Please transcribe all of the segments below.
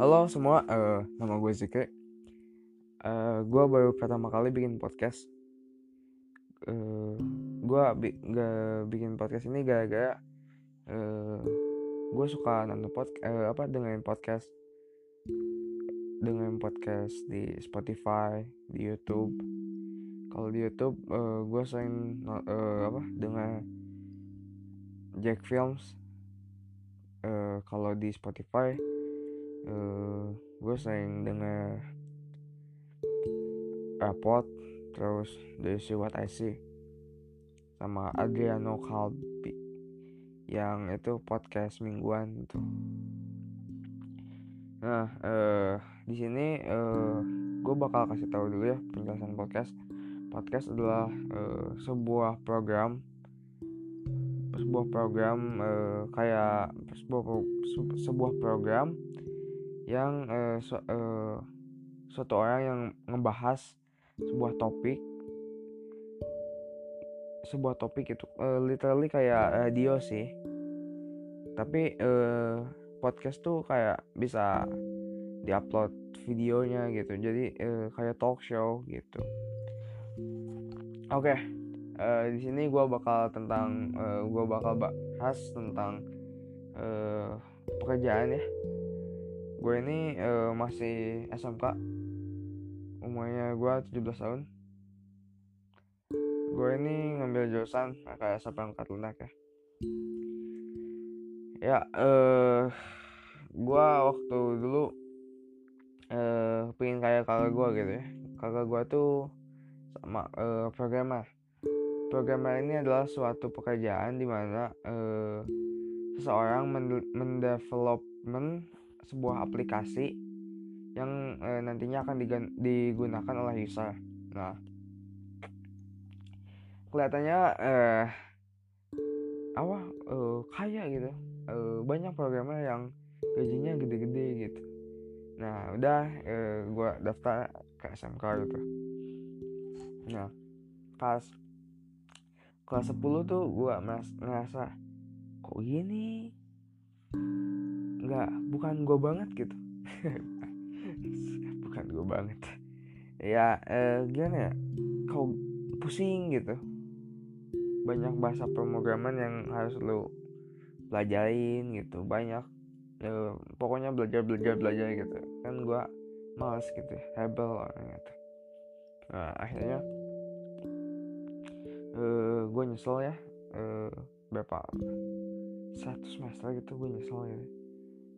Halo semua, uh, nama gue Zikri. Uh, gue baru pertama kali bikin podcast. Uh, gue bi gak bikin podcast ini gara-gara uh, gue suka nonton podcast, uh, apa dengerin podcast, dengerin podcast di Spotify, di YouTube. Kalau di YouTube, uh, gue sering uh, apa denger Jack Films. Uh, kalau di Spotify uh, gue sering denger Airport terus dari See What I See sama Adriano Kalbi yang itu podcast mingguan itu nah uh, di sini uh, gue bakal kasih tahu dulu ya penjelasan podcast. Podcast adalah uh, sebuah program sebuah program uh, kayak sebuah sebuah program yang uh, su uh, suatu orang yang ngebahas sebuah topik. Sebuah topik itu uh, literally kayak radio sih. Tapi uh, podcast tuh kayak bisa diupload videonya gitu. Jadi uh, kayak talk show gitu. Oke okay uh, di sini gue bakal tentang uh, gue bakal bahas tentang uh, pekerjaan ya gue ini uh, masih SMK umurnya gue 17 tahun. Gue ini ngambil jurusan kayak perangkat lunak ya. Ya uh, gue waktu dulu uh, pengen kayak kakak gue gitu ya. Kakak gue tuh sama uh, programmer. Programmer ini adalah suatu pekerjaan di mana uh, seseorang mendevelopment sebuah aplikasi yang uh, nantinya akan digunakan oleh user. Nah, kelihatannya uh, apa uh, kaya gitu. Uh, banyak programmer yang gajinya gede-gede gitu. Nah, udah uh, gue daftar ke SMK gitu. Nah, pas kelas 10 tuh gue ngerasa kok gini nggak bukan gue banget gitu. Bukan gue banget. Ya eh, gimana ya? Kau pusing gitu. Banyak bahasa pemrograman yang harus lo pelajarin gitu. Banyak eh, pokoknya belajar belajar belajar gitu. Kan gue males gitu hebel orang gitu nah akhirnya uh, gue nyesel ya. Uh, berapa? Satu semester gitu gue nyesel ya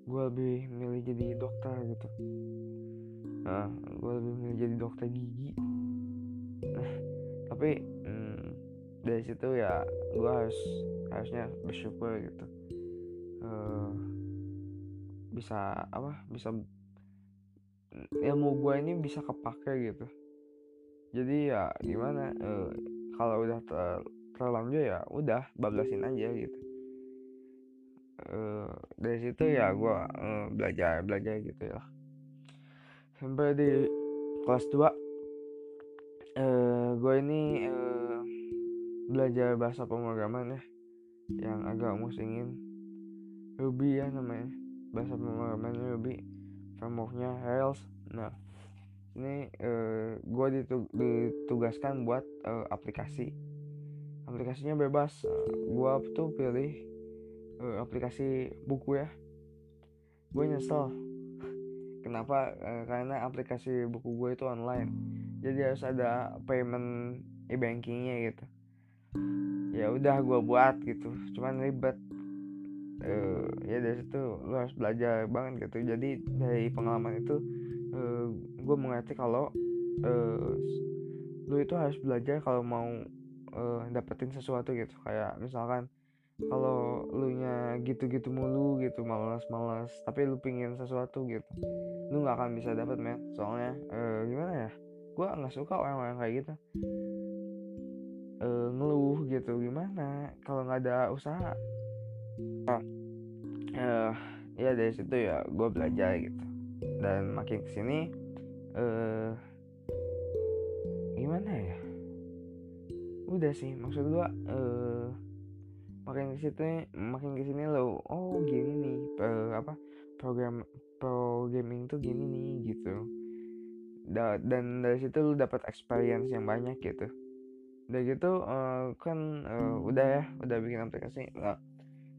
gue lebih milih jadi dokter gitu. Nah gue lebih milih jadi dokter gigi. Nah, tapi hmm, dari situ ya gue harus harusnya bersyukur gitu. Uh, bisa apa bisa ilmu gue ini bisa kepake gitu. Jadi ya gimana uh, kalau udah ter terlanjur ya udah bablasin aja gitu uh, dari situ ya gue uh, belajar belajar gitu ya. Sampai di kelas 2 uh, gue ini uh, belajar bahasa pemrograman ya yang agak musingin Ruby ya namanya bahasa pemrograman Ruby frameworknya Rails. Nah ini uh, gue ditug ditugaskan buat uh, aplikasi. Aplikasinya bebas uh, gue tuh pilih uh, aplikasi buku ya. Gue nyesel. Kenapa? Uh, karena aplikasi buku gue itu online. Jadi harus ada payment e-bankingnya gitu. Ya udah gue buat gitu. Cuman ribet. Uh, ya dari situ lo harus belajar banget gitu. Jadi dari pengalaman itu uh, gue mengerti kalau uh, lu itu harus belajar kalau mau uh, dapetin sesuatu gitu. Kayak misalkan kalau lu nya gitu-gitu mulu gitu malas-malas tapi lu pingin sesuatu gitu lu nggak akan bisa dapet men. Soalnya uh, gimana ya gue nggak suka orang-orang kayak gitu. Uh, ngeluh gitu gimana? Kalau nggak ada usaha. Nah, uh, ya dari situ ya gue belajar gitu. Dan makin ke sini uh, gimana ya? Udah sih maksud gua uh, makin ke situ makin ke sini lo oh gini nih apa program pro gaming tuh gini nih gitu. Da dan dari situ lu dapat experience yang banyak gitu. Udah gitu uh, kan uh, udah ya udah bikin aplikasi nah,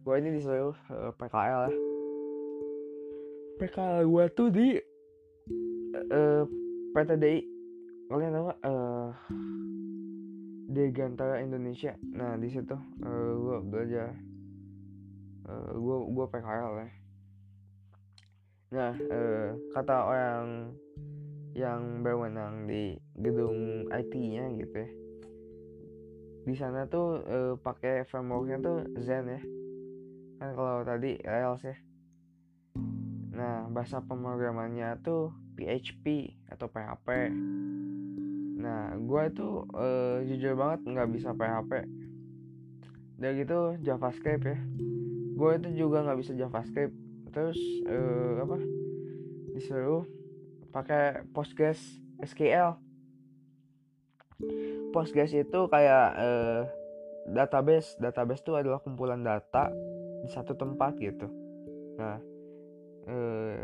gue ini disuruh uh, PKL ya. PKL gue tuh di uh, PTDI kalian tahu uh, di Gantara Indonesia. Nah di situ uh, gue belajar uh, gue gue PKL ya. Nah uh, kata orang yang berwenang di gedung IT-nya gitu ya di sana tuh uh, pakai frameworknya tuh Zen ya. Kan kalau tadi Rails ya. Nah bahasa pemrogramannya tuh PHP atau PHP nah gue itu uh, jujur banget nggak bisa PHP dan gitu JavaScript ya. Gue itu juga nggak bisa JavaScript. Terus uh, apa? Disuruh pakai Postgres SQL Postgres itu kayak eh, database. Database itu adalah kumpulan data di satu tempat gitu. Nah eh,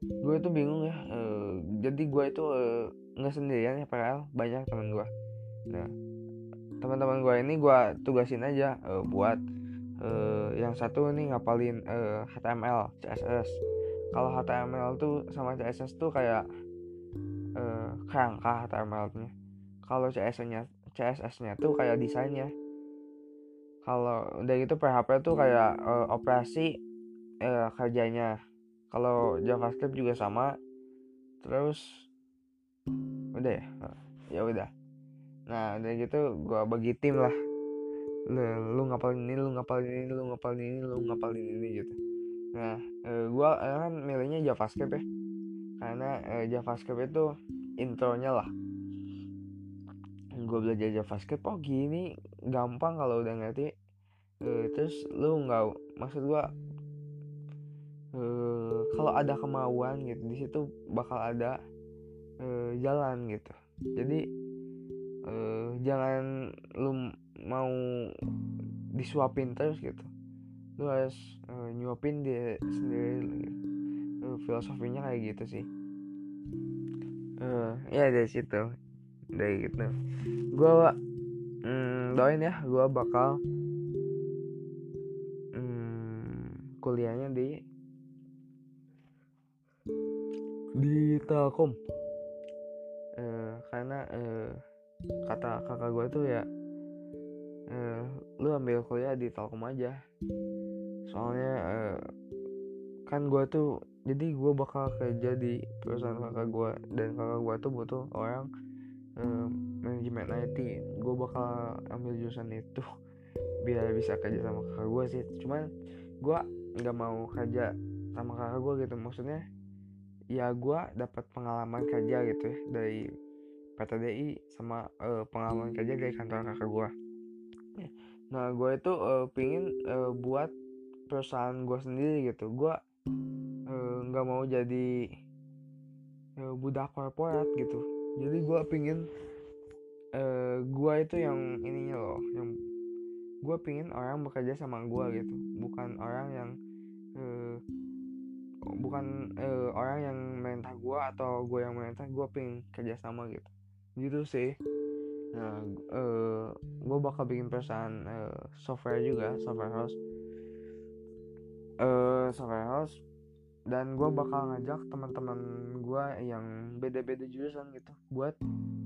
gue itu bingung ya eh, jadi gue itu eh, nggak sendirian ya PL banyak teman gue nah teman-teman gue ini gue tugasin aja eh, buat eh, yang satu nih ngapalin eh, HTML CSS kalau HTML tuh sama CSS tuh kayak uh, kerangka HTML-nya kalau CSS-nya CSS-nya tuh kayak desainnya. Kalau udah gitu PHP tuh kayak uh, operasi uh, kerjanya kalau JavaScript juga sama terus udah ya? Ya udah. Nah udah gitu gua bagi tim lah. Lu, lu ngapalin ini lu ngapalin ini lu ngapalin ini lu ngapalin ini gitu. Nah, eh, gue kan milihnya JavaScript ya, karena eh, JavaScript itu intronya lah. Gue belajar JavaScript, oh gini gampang kalau udah ngerti. Eh, terus lu nggak, maksud gue, eh, kalau ada kemauan gitu, di situ bakal ada eh, jalan gitu. Jadi eh, jangan lu mau disuapin terus gitu. Lu harus uh, nyuapin dia sendiri uh, filosofinya kayak gitu sih. Uh, ya dari situ dari gitu. Gue mm, doain ya gue bakal mm, kuliahnya di di Telkom. Uh, karena uh, kata kakak gue tuh ya uh, lu ambil kuliah di Telkom aja. Soalnya uh, kan gue tuh jadi gue bakal kerja di perusahaan kakak gue dan kakak gue tuh butuh orang uh, manajemen IT gue bakal ambil jurusan itu biar bisa kerja sama kakak gue sih. Cuman gue nggak mau kerja sama kakak gue gitu. Maksudnya ya gue dapat pengalaman kerja gitu ya dari PTDI sama uh, pengalaman kerja dari kantor kakak gue nah gue itu uh, pingin uh, buat perusahaan gue sendiri gitu. Gue nggak uh, mau jadi uh, budak korporat gitu. Jadi gue pingin uh, gue itu yang ininya loh yang gue pingin orang bekerja sama gue gitu. Bukan orang yang uh, bukan uh, orang yang merintah gue atau gue yang merintah gue pingin kerja sama gitu. Gitu sih. Nah uh, gue bakal bikin perusahaan uh, software juga software house. Uh, software house. Dan gue bakal ngajak teman-teman gue yang beda-beda jurusan gitu buat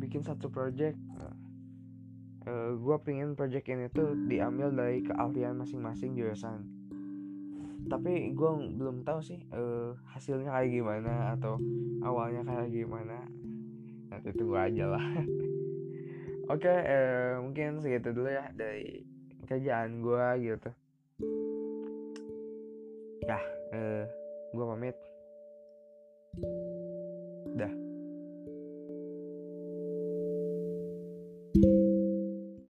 bikin satu project. Uh, gue pingin project ini tuh diambil dari keahlian masing-masing jurusan tapi gue belum tahu sih uh, hasilnya kayak gimana atau awalnya kayak gimana. Nanti tunggu aja lah. Oke okay, uh, mungkin segitu dulu ya dari kerjaan gue gitu. Ya eh, uh, gue pamit. Dah. thank you